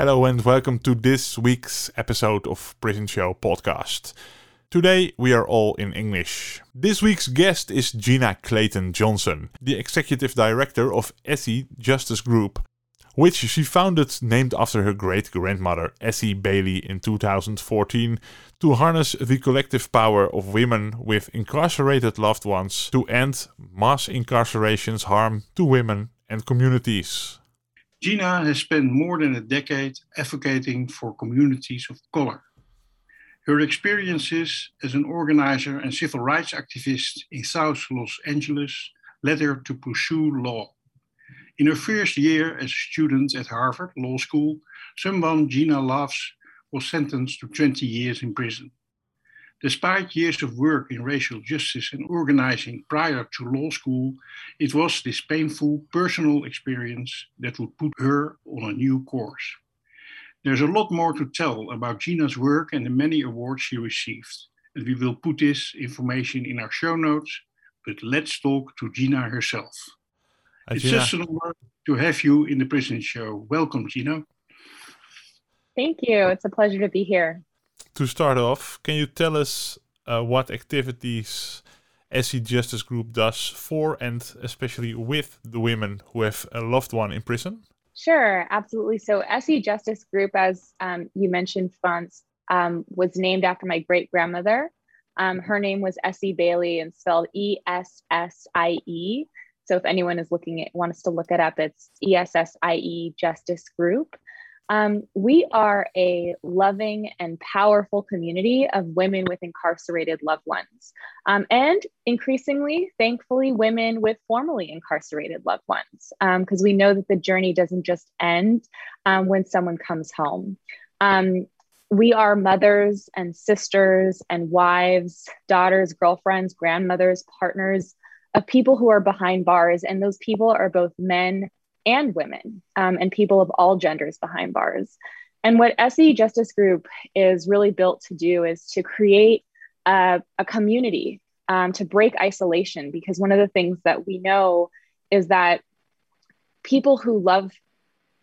Hello and welcome to this week's episode of Prison Show podcast. Today we are all in English. This week's guest is Gina Clayton Johnson, the executive director of Essie Justice Group, which she founded named after her great grandmother Essie Bailey in 2014 to harness the collective power of women with incarcerated loved ones to end mass incarceration's harm to women and communities. Gina has spent more than a decade advocating for communities of color. Her experiences as an organizer and civil rights activist in South Los Angeles led her to pursue law. In her first year as a student at Harvard Law School, someone Gina loves was sentenced to 20 years in prison. Despite years of work in racial justice and organizing prior to law school, it was this painful personal experience that would put her on a new course. There's a lot more to tell about Gina's work and the many awards she received, and we will put this information in our show notes. But let's talk to Gina herself. Uh, it's Gina, just an honor to have you in the prison show. Welcome, Gina. Thank you. It's a pleasure to be here. To start off, can you tell us uh, what activities Essie Justice Group does for and especially with the women who have a loved one in prison? Sure, absolutely. So, Essie Justice Group, as um, you mentioned, Frans, um, was named after my great grandmother. Um, her name was Essie Bailey and spelled E S S I E. So, if anyone is looking at wants to look it up, it's E S S I E Justice Group. Um, we are a loving and powerful community of women with incarcerated loved ones. Um, and increasingly, thankfully, women with formerly incarcerated loved ones, because we know that the journey doesn't just end um, when someone comes home. Um, we are mothers and sisters and wives, daughters, girlfriends, grandmothers, partners of people who are behind bars. And those people are both men and women um, and people of all genders behind bars. And what Essie Justice Group is really built to do is to create a, a community um, to break isolation. Because one of the things that we know is that people who love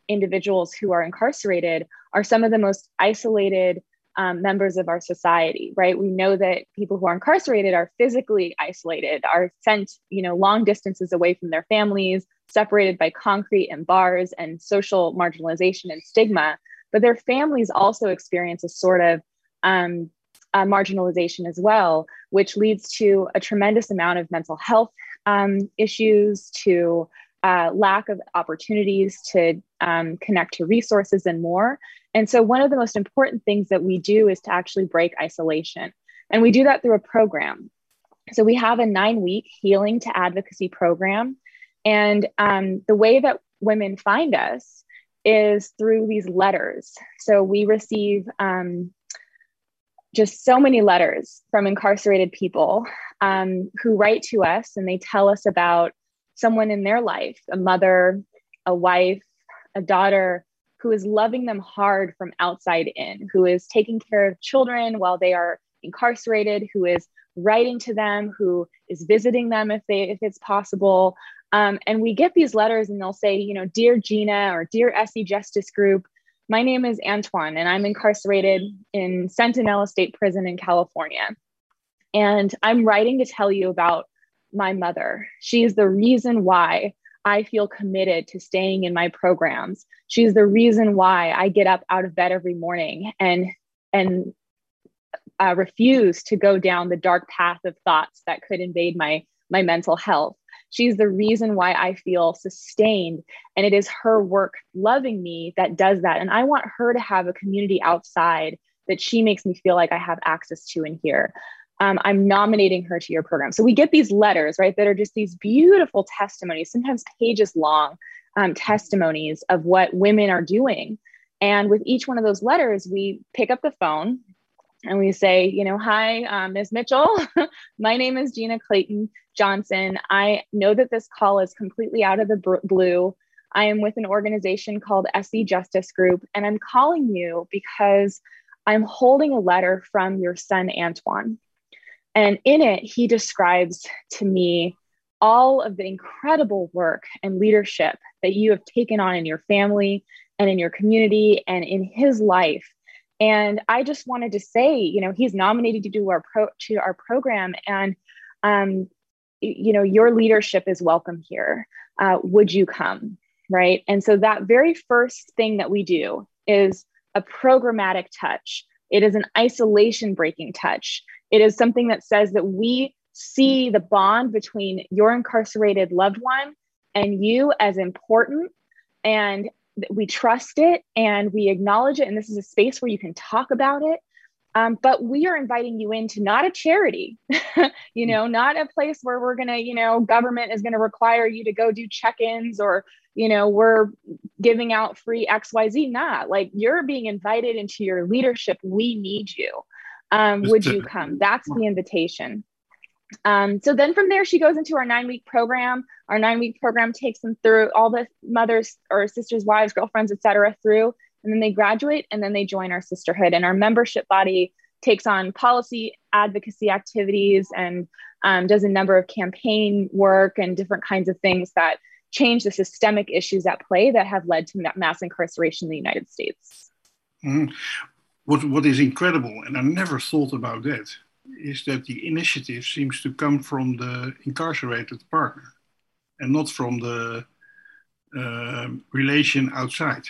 individuals who are incarcerated are some of the most isolated um, members of our society right we know that people who are incarcerated are physically isolated are sent you know long distances away from their families separated by concrete and bars and social marginalization and stigma but their families also experience a sort of um, uh, marginalization as well which leads to a tremendous amount of mental health um, issues to uh, lack of opportunities to um, connect to resources and more. And so, one of the most important things that we do is to actually break isolation. And we do that through a program. So, we have a nine week healing to advocacy program. And um, the way that women find us is through these letters. So, we receive um, just so many letters from incarcerated people um, who write to us and they tell us about someone in their life, a mother, a wife, a daughter who is loving them hard from outside in, who is taking care of children while they are incarcerated, who is writing to them, who is visiting them if they if it's possible. Um, and we get these letters and they'll say, you know, dear Gina or dear Essie Justice Group, my name is Antoine and I'm incarcerated in Centinela State Prison in California. And I'm writing to tell you about my mother. She is the reason why I feel committed to staying in my programs. She's the reason why I get up out of bed every morning and and uh, refuse to go down the dark path of thoughts that could invade my my mental health. She's the reason why I feel sustained. And it is her work loving me that does that. And I want her to have a community outside that she makes me feel like I have access to in here. Um, I'm nominating her to your program. So we get these letters, right, that are just these beautiful testimonies, sometimes pages long um, testimonies of what women are doing. And with each one of those letters, we pick up the phone and we say, you know, hi, uh, Ms. Mitchell. My name is Gina Clayton Johnson. I know that this call is completely out of the blue. I am with an organization called Essie Justice Group, and I'm calling you because I'm holding a letter from your son, Antoine. And in it, he describes to me all of the incredible work and leadership that you have taken on in your family and in your community and in his life and I just wanted to say, you know, he's nominated to do our pro to our program, and um, you know, your leadership is welcome here. Uh, would you come? Right. And so that very first thing that we do is a programmatic touch. It is an isolation breaking touch. It is something that says that we see the bond between your incarcerated loved one and you as important and we trust it and we acknowledge it and this is a space where you can talk about it. Um, but we are inviting you into not a charity you know not a place where we're to you know government is going to require you to go do check-ins or you know we're giving out free xyz not like you're being invited into your leadership. We need you um, would you come that's the invitation um, so then from there, she goes into our nine week program. Our nine week program takes them through all the mothers or sisters, wives, girlfriends, etc. through, and then they graduate and then they join our sisterhood. And our membership body takes on policy advocacy activities and um, does a number of campaign work and different kinds of things that change the systemic issues at play that have led to mass incarceration in the United States. Mm-hmm. What, what is incredible, and I never thought about that, is that the initiative seems to come from the incarcerated partner and not from the uh, relation outside.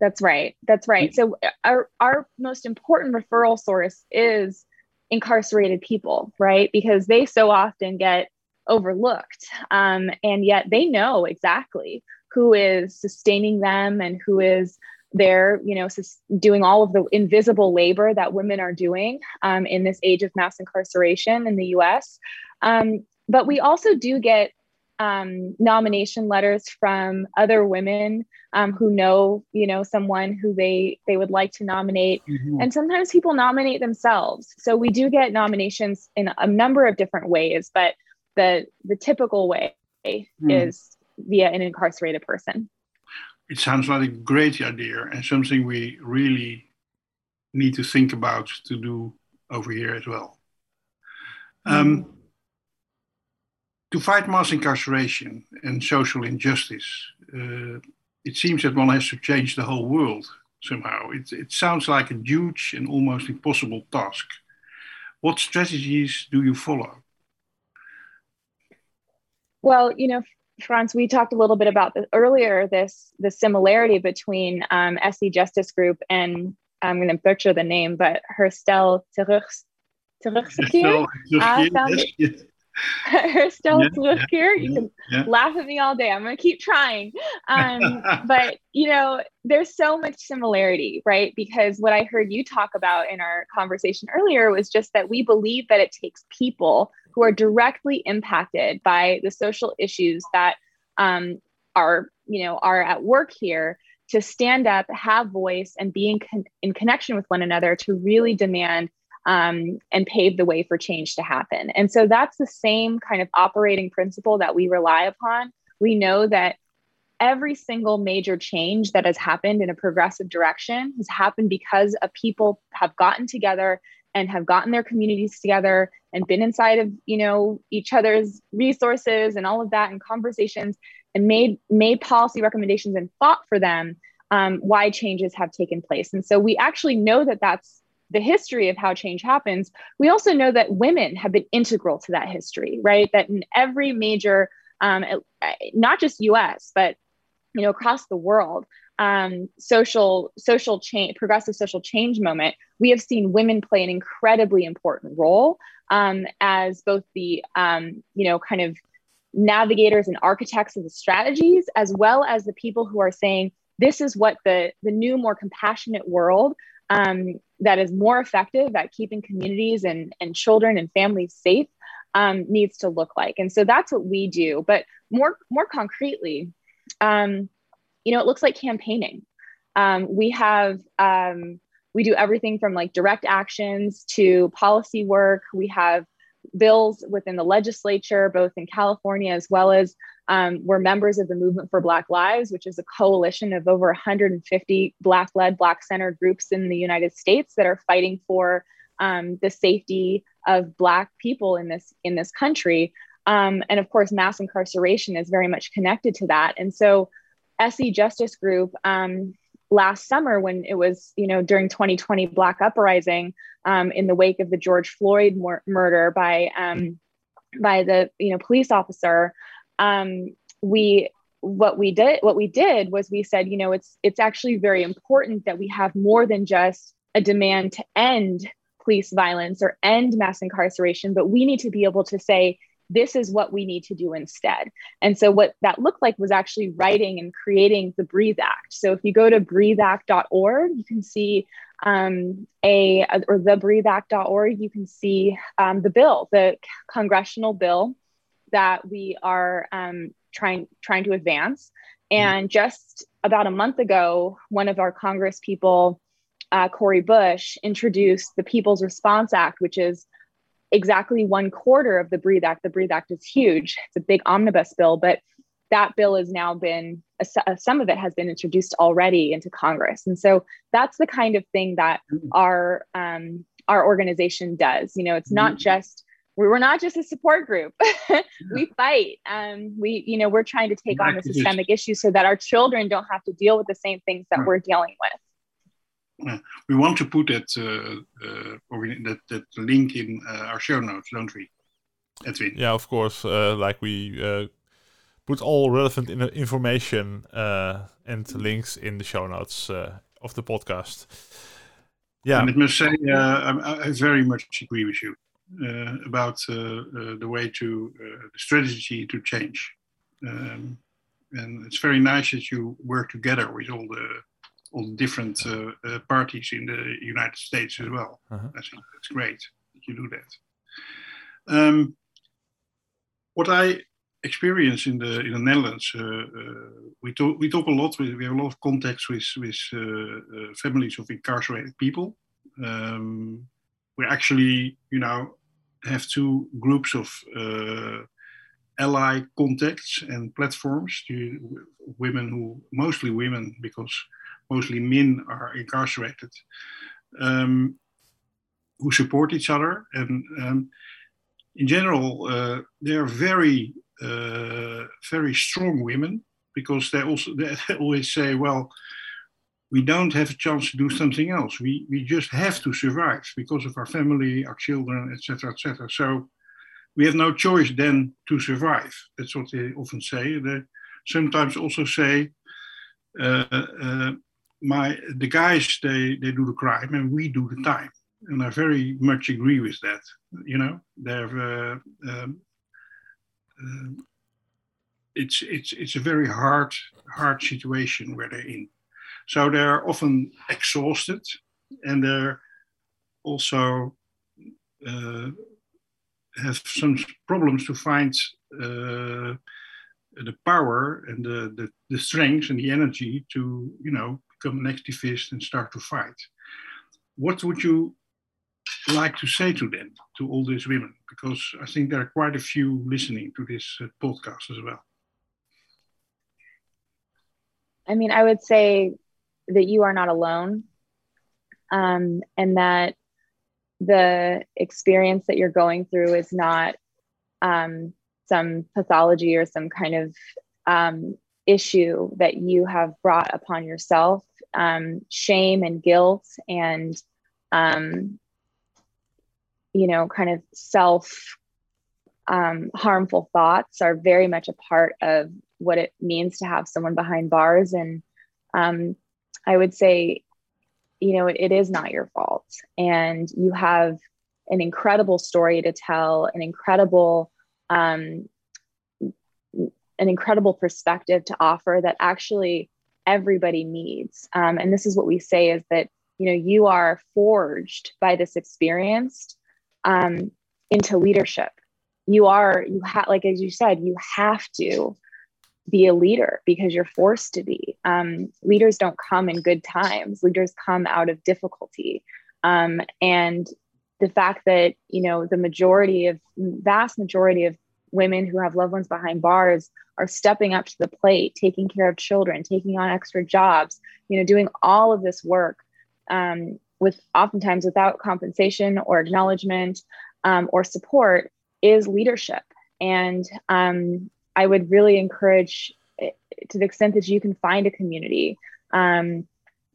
That's right. That's right. So our our most important referral source is incarcerated people, right? Because they so often get overlooked, um, and yet they know exactly who is sustaining them and who is they're you know doing all of the invisible labor that women are doing um, in this age of mass incarceration in the us um, but we also do get um, nomination letters from other women um, who know you know someone who they they would like to nominate mm-hmm. and sometimes people nominate themselves so we do get nominations in a number of different ways but the the typical way mm. is via an incarcerated person it sounds like a great idea and something we really need to think about to do over here as well. Um, mm. To fight mass incarceration and social injustice, uh, it seems that one has to change the whole world somehow. It, it sounds like a huge and almost impossible task. What strategies do you follow? Well, you know, Frans, we talked a little bit about this earlier. This the similarity between um, Essie Justice Group and I'm going to butcher the name, but Herstel Terug Terugkeer. It. Herstel yeah, Terugkeer. You can yeah. laugh at me all day. I'm going to keep trying. Um, but you know, there's so much similarity, right? Because what I heard you talk about in our conversation earlier was just that we believe that it takes people who are directly impacted by the social issues that um, are you know are at work here to stand up have voice and be in, con- in connection with one another to really demand um, and pave the way for change to happen. And so that's the same kind of operating principle that we rely upon. We know that every single major change that has happened in a progressive direction has happened because of people have gotten together and have gotten their communities together and been inside of you know each other's resources and all of that and conversations and made made policy recommendations and fought for them um, why changes have taken place. And so we actually know that that's the history of how change happens. We also know that women have been integral to that history right? That in every major um, not just us but you know across the world um, social social change, progressive social change moment, we have seen women play an incredibly important role um, as both the um, you know kind of navigators and architects of the strategies, as well as the people who are saying this is what the the new, more compassionate world um, that is more effective at keeping communities and and children and families safe um, needs to look like. And so that's what we do. But more more concretely. Um, you know, it looks like campaigning. Um, we have, um, we do everything from like direct actions to policy work. We have bills within the legislature, both in California as well as um, we're members of the Movement for Black Lives, which is a coalition of over 150 Black led, Black centered groups in the United States that are fighting for um, the safety of Black people in this, in this country. Um, and of course, mass incarceration is very much connected to that. And so Essie Justice Group um, last summer when it was, you know, during 2020 Black Uprising um, in the wake of the George Floyd mor- murder by um, by the you know police officer. Um, we what we did what we did was we said, you know, it's it's actually very important that we have more than just a demand to end police violence or end mass incarceration, but we need to be able to say this is what we need to do instead. And so, what that looked like was actually writing and creating the Breathe Act. So, if you go to breatheact.org, you can see um, a, or the breatheact.org, you can see um, the bill, the congressional bill that we are um, trying trying to advance. Mm-hmm. And just about a month ago, one of our Congress people, uh, Cori Bush, introduced the People's Response Act, which is exactly one quarter of the Breathe Act. The Breathe Act is huge. It's a big omnibus bill, but that bill has now been some of it has been introduced already into Congress, and so that's the kind of thing that our um, our organization does. You know, it's not mm-hmm. just we're not just a support group. we fight. Um, we you know we're trying to take on the systemic issues so that our children don't have to deal with the same things that we're dealing with we want to put that uh, uh, that that link in uh, our show notes, don't we, Edwin? Yeah, of course. Uh, like we uh, put all relevant in information uh, and links in the show notes of the podcast. Yeah, and I must say, I, I, very much agree with you about the way to the strategy to change. Um, and it's very nice that you work together with all the all the different uh, uh, parties in the United States as well. Uh-huh. I think that's great that you do that. Um, what I experience in the in the Netherlands, uh, uh, we talk we talk a lot. With, we have a lot of contacts with with uh, uh, families of incarcerated people. Um, we actually, you know, have two groups of ally contacts and platforms. To women who mostly women because mostly men are incarcerated, um, who support each other. And um, in general, uh, they are very, uh, very strong women because they also they always say, well, we don't have a chance to do something else. We, we just have to survive because of our family, our children, etc., etc. So we have no choice then to survive. That's what they often say. They sometimes also say, uh, uh, my the guys they they do the crime and we do the time. And i very much agree with that you know? They're uh, um, uh, it's it's it's a very hard hard situation where they're in. So they're often exhausted and they're also uh, have some problems to find uh, the power and the, the, the strength and the energy to you know become an activist and start to fight. What would you like to say to them, to all these women? Because I think there are quite a few listening to this uh, podcast as well. I mean, I would say that you are not alone um, and that the experience that you're going through is not um, some pathology or some kind of um, issue that you have brought upon yourself um, shame and guilt and um, you know kind of self um, harmful thoughts are very much a part of what it means to have someone behind bars and um, I would say, you know, it, it is not your fault. And you have an incredible story to tell, an incredible, um, an incredible perspective to offer that actually everybody needs. Um, and this is what we say is that, you know, you are forged by this experience um, into leadership. You are, you have, like, as you said, you have to be a leader because you're forced to be. Um, leaders don't come in good times. Leaders come out of difficulty. Um, and the fact that you know the majority of vast majority of women who have loved ones behind bars are stepping up to the plate, taking care of children, taking on extra jobs, you know, doing all of this work um, with oftentimes without compensation or acknowledgement um, or support is leadership. And um, I would really encourage, eh, to the extent that you can find a community, um,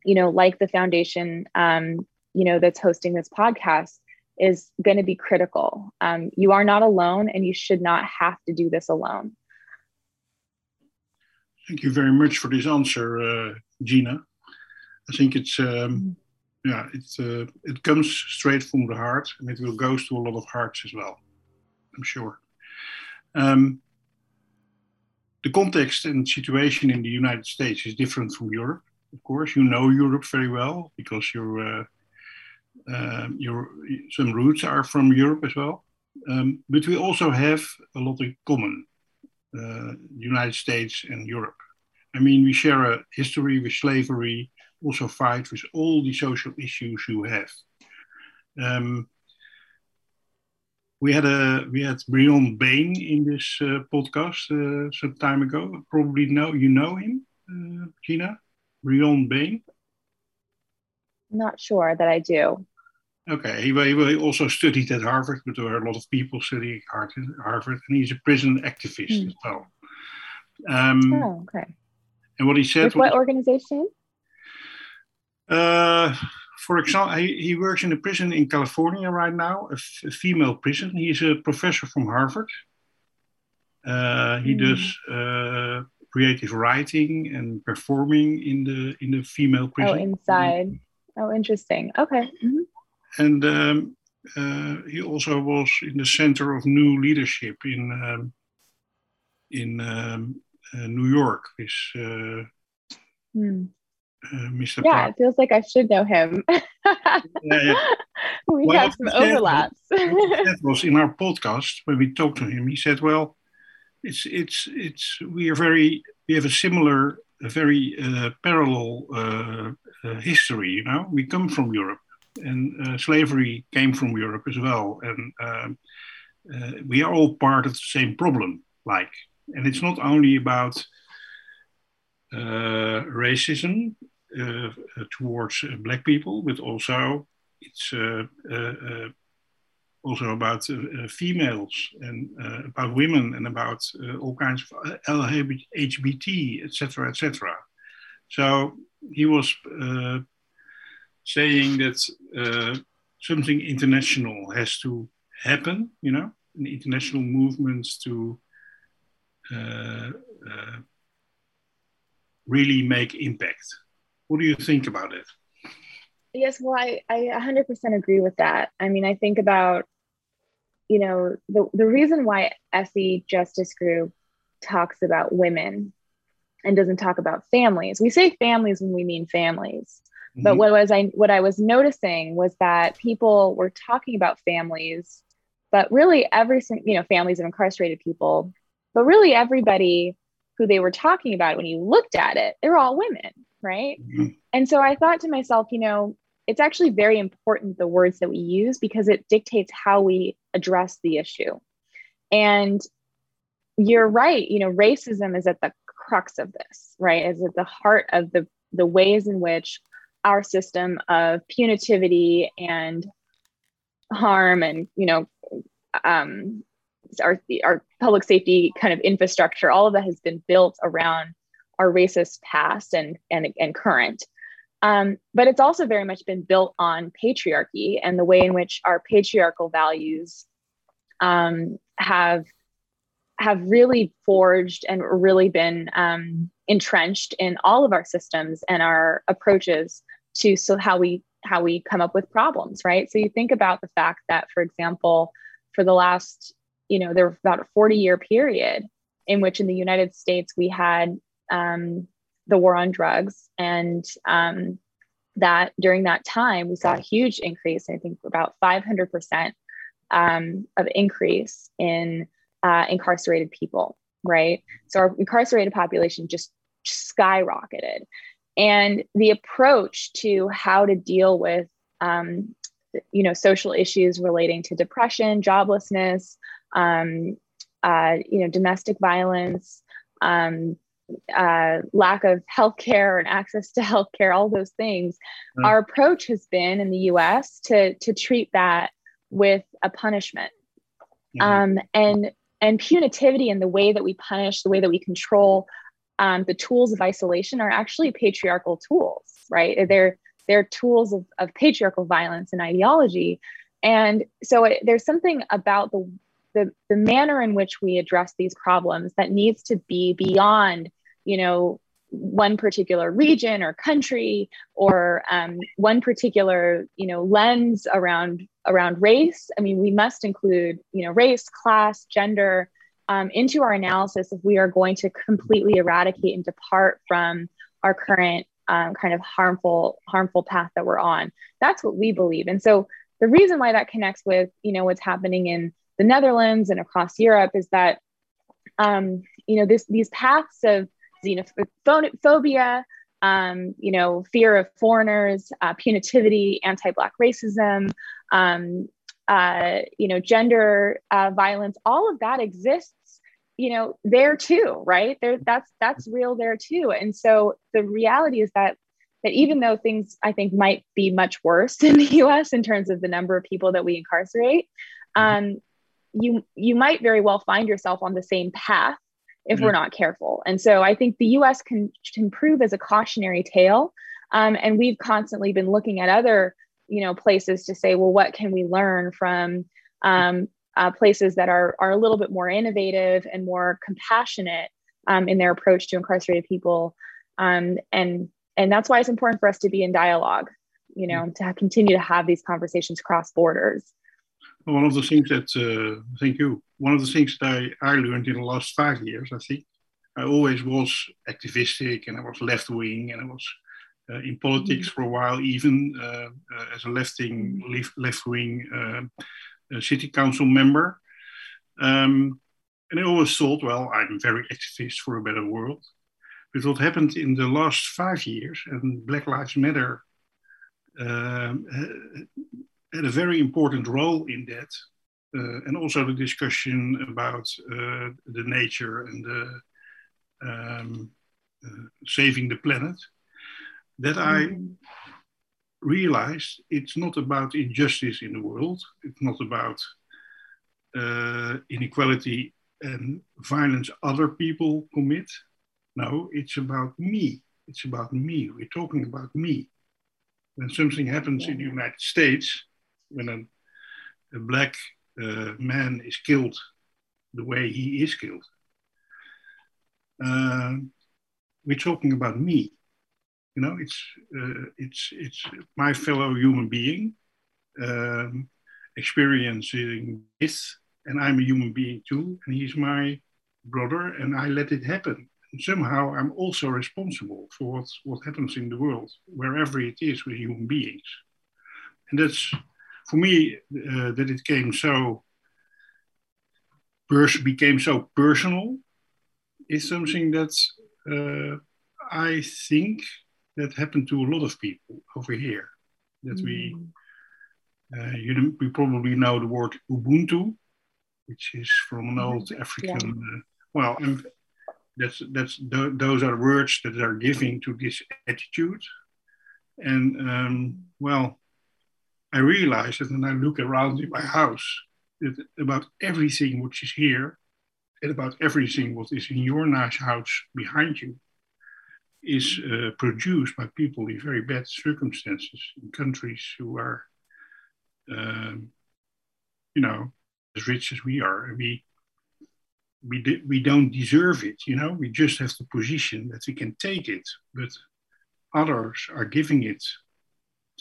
you know, like the foundation, um, you know, that's hosting this podcast, is going to be critical. Um, you are not alone, and you should not have to do this alone. Thank you very much for this answer, uh, Gina. I think it's um, yeah, it uh, it comes straight from the heart, and it will go to a lot of hearts as well. I'm sure. Um, the context and situation in the United States is different from Europe. Of course, you know Europe very well because your uh, uh, your some roots are from Europe as well. Um, but we also have a lot in common, uh, United States and Europe. I mean, we share a history with slavery, also fight with all the social issues you have. Um, we had a we had Bryonn Bain in this uh, podcast uh, some time ago. Probably know you know him, uh, Gina. Bryonn Bain. Not sure that I do. Okay, he, he also studied at Harvard, but there were a lot of people studying at Harvard, and he's a prison activist mm. as well. Um, oh, okay. And what he said. With what organization? Uh, for example, he, he works in a prison in California right now, a, f- a female prison. He's a professor from Harvard. Uh, he mm. does uh, creative writing and performing in the in the female oh, prison. Oh, inside. Oh, interesting. Okay. Mm-hmm. And um, uh, he also was in the center of new leadership in um, in um, uh, New York with uh, mm. Mr. Yeah, Park. it feels like I should know him. yeah, yeah. We well, have some overlaps. that was in our podcast when we talked to him. He said, "Well, it's it's it's we are very we have a similar, a very uh, parallel uh, uh, history. You know, we come from Europe, and uh, slavery came from Europe as well, and um, uh, we are all part of the same problem. Like, and it's not only about uh, racism uh, towards uh, black people, but also it's uh, also about females and about women and about all kinds of LGBT, etc., etc. So he was saying that uh, something international has to happen, you know, an international movements to uh, uh, really make impact. What do you think about it? Yes, well, I, I 100% agree with that. I mean, I think about, you know, the, the reason why Essie Justice Group talks about women and doesn't talk about families. We say families when we mean families. But mm-hmm. what was I what I was noticing was that people were talking about families, but really every you know families of incarcerated people, but really everybody who they were talking about when you looked at it, they're all women, right? Mm-hmm. And so I thought to myself, you know, it's actually very important the words that we use because it dictates how we address the issue. And you're right, you know, racism is at the crux of this, right? Is at the heart of the the ways in which our system of punitivity and harm and you know um, our our public safety kind of infrastructure all of that has been built around our racist past and and and current. Um, but it's also very much been built on patriarchy and the way in which our patriarchal values um, have have really forged and really been um, entrenched in all of our systems and our approaches to so how we how we come up with problems right? So you think about the fact that for example for the last you know there was about a 40 year period in which in the united states we had um, the war on drugs. And um, that during that time we saw a huge increase i think about 500% um, of increase in uh, incarcerated people right? So our incarcerated population just skyrocketed and the approach to how to deal with um, you know social issues relating to depression joblessness um, uh, you know domestic violence um, uh, lack of healthcare and access to healthcare all those things mm. our approach has been in the us to to treat that with a punishment mm. um, and and punitivity and the way that we punish the way that we control um, the tools of isolation are actually patriarchal tools, right? They're they're tools of, of patriarchal violence and ideology. And so it, there's something about the, the the manner in which we address these problems that needs to be beyond, you know, one particular region or country or um, one particular you know lens around around race i mean we must include you know race class gender um, into our analysis if we are going to completely eradicate and depart from our current um, kind of harmful harmful path that we're on. That's what we believe. And so the reason why that connects with you know what's happening in the netherlands and across europe is that um, you know this these paths of xenophobia um, you know fear of foreigners uh, punitivity anti-black racism um, uh, you know gender uh, violence all of that exists you know there too right there that's that's real there too and so the reality is that that even though things i think might be much worse in the us in terms of the number of people that we incarcerate mm-hmm. um, you you might very well find yourself on the same path if mm-hmm. we're not careful and so i think the us can can prove as a cautionary tale um, and we've constantly been looking at other you know places to say well what can we learn from um, uh, places that are, are a little bit more innovative and more compassionate um, in their approach to incarcerated people. Um, and, and that's why it's important for us to be in dialogue, you know, to continue to have these conversations cross borders. One of the things that, uh, thank you. One of the things that I, I learned in the last five years, I think, I always was activistic and I was left wing and I was in politics mm-hmm. for a while, even uh, uh as a left wing left wing uh, city council member. Um, and I always thought, well, I'm very activist for a better world. But what happened in the last five years, and Black Lives Matter um, had a very important role in that, uh, and also the discussion about uh, the nature and the um, uh, saving the planet, that I mm-hmm realized it's not about injustice in the world. It's not about uh, inequality and violence other people commit. No, it's about me. It's about me. We're talking about me. When something happens in the United States, when a, a black uh, man is killed the way he is killed, uh, we're talking about me. You know, it's uh, it's it's my fellow human being um, experiencing this, and I'm a human being too, and he's my brother, and I let it happen. And somehow, I'm also responsible for what what happens in the world, wherever it is with human beings, and that's for me uh, that it came so pers- became so personal is something that uh, I think that happened to a lot of people over here. That mm. we, uh, you, we probably know the word Ubuntu, which is from an old African. Yeah. Uh, well, and that's that's th- those are words that are giving to this attitude, and um, well, I realize that when I look around in my house, that about everything which is here, and about everything what is in your nice house behind you, is uh, produced by people in very bad circumstances in countries who are, um, you know, as rich as we are. We, we di- we don't deserve it. You know, we just have the position that we can take it, but others are giving it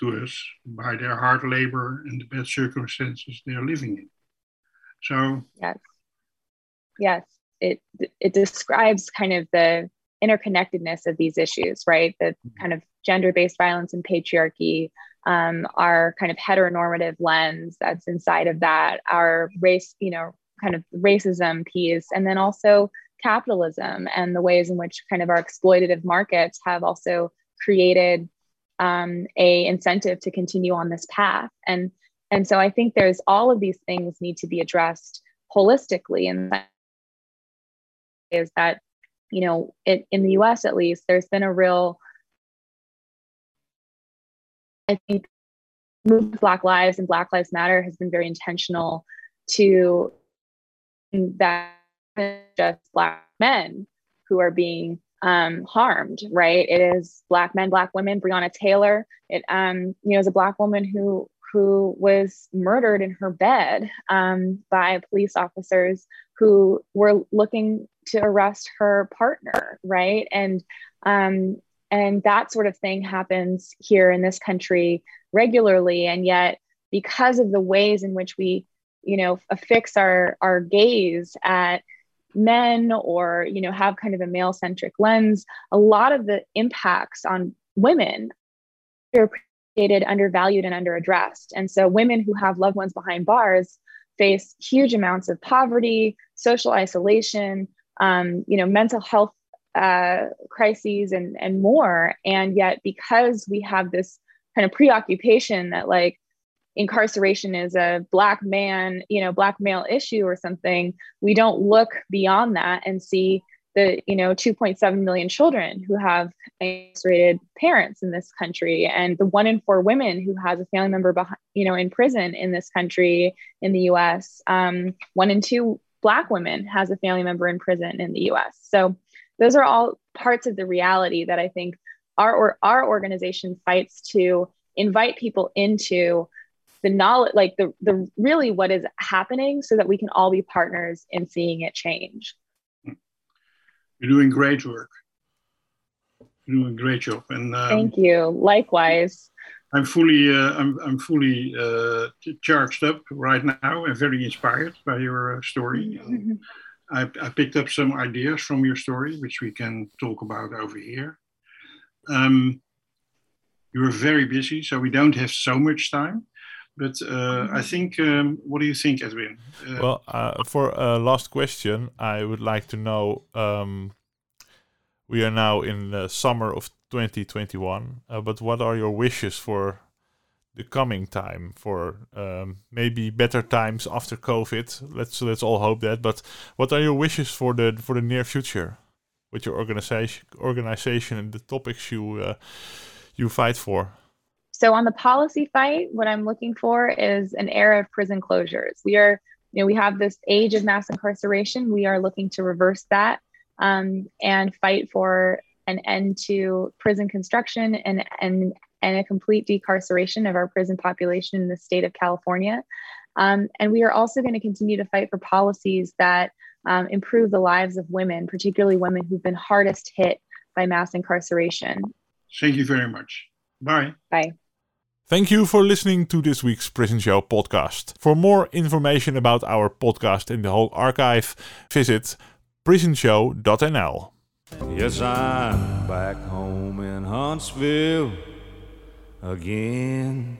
to us by their hard labor and the bad circumstances they are living in. So yes, yes, it it describes kind of the interconnectedness of these issues, right? The kind of gender-based violence and patriarchy, um, our kind of heteronormative lens that's inside of that, our race, you know, kind of racism piece, and then also capitalism and the ways in which kind of our exploitative markets have also created um, a incentive to continue on this path. And and so I think there's all of these things need to be addressed holistically. And that is that, you know, it, in the US at least, there's been a real, I think, movement Black Lives and Black Lives Matter has been very intentional to that just Black men who are being um, harmed, right? It is Black men, Black women. Breonna Taylor, it um, you know, is a Black woman who who was murdered in her bed um, by police officers who were looking to arrest her partner, right? And um, and that sort of thing happens here in this country regularly, and yet because of the ways in which we, you know, affix our our gaze at men or you know have kind of a male centric lens a lot of the impacts on women are appreciated undervalued and underaddressed and so women who have loved ones behind bars face huge amounts of poverty social isolation um, you know mental health uh, crises and and more. And yet because we have this kind of preoccupation that like incarceration is a black man, you know, black male issue or something, we don't look beyond that and see the, you know, 2.7 million children who have incarcerated parents in this country and the one in four women who has a family member behind, you know, in prison in this country in the US. Um, one in two black women has a family member in prison in the US. So those are all parts of the reality that I think our or our organization fights to invite people into the knowledge like the the really what is happening so that we can all be partners in seeing it change you're doing great work. You're doing a great job. And um, thank you. Likewise. I'm fully uh, i'm, I'm fully uh, charged up right now and very inspired by your uh, story. Mm-hmm. I, I, picked up some ideas from your story which we can talk about over here. Um, you're very busy so we don't have so much time but uh, I mm-hmm. think, um, what do you think, Edwin? Uh, well, uh, for a last question, I would like to know. Um, we are now in the summer of 2021, uh, but what are your wishes for the coming time? For um, maybe better times after COVID? Let's let's all hope that. But what are your wishes for the for the near future with your organization, organization, and the topics you uh, you fight for? So on the policy fight, what I'm looking for is an era of prison closures. We are, you know, we have this age of mass incarceration. We are looking to reverse that um, and fight for an end to prison construction and and and a complete decarceration of our prison population in the state of California. Um, and we are also going to continue to fight for policies that um, improve the lives of women, particularly women who've been hardest hit by mass incarceration. Thank you very much. Bye. Bye. Thank you for listening to this week's Prison Show podcast. For more information about our podcast and the whole archive, visit prisonshow.nl. Yes, I'm back home in Huntsville again.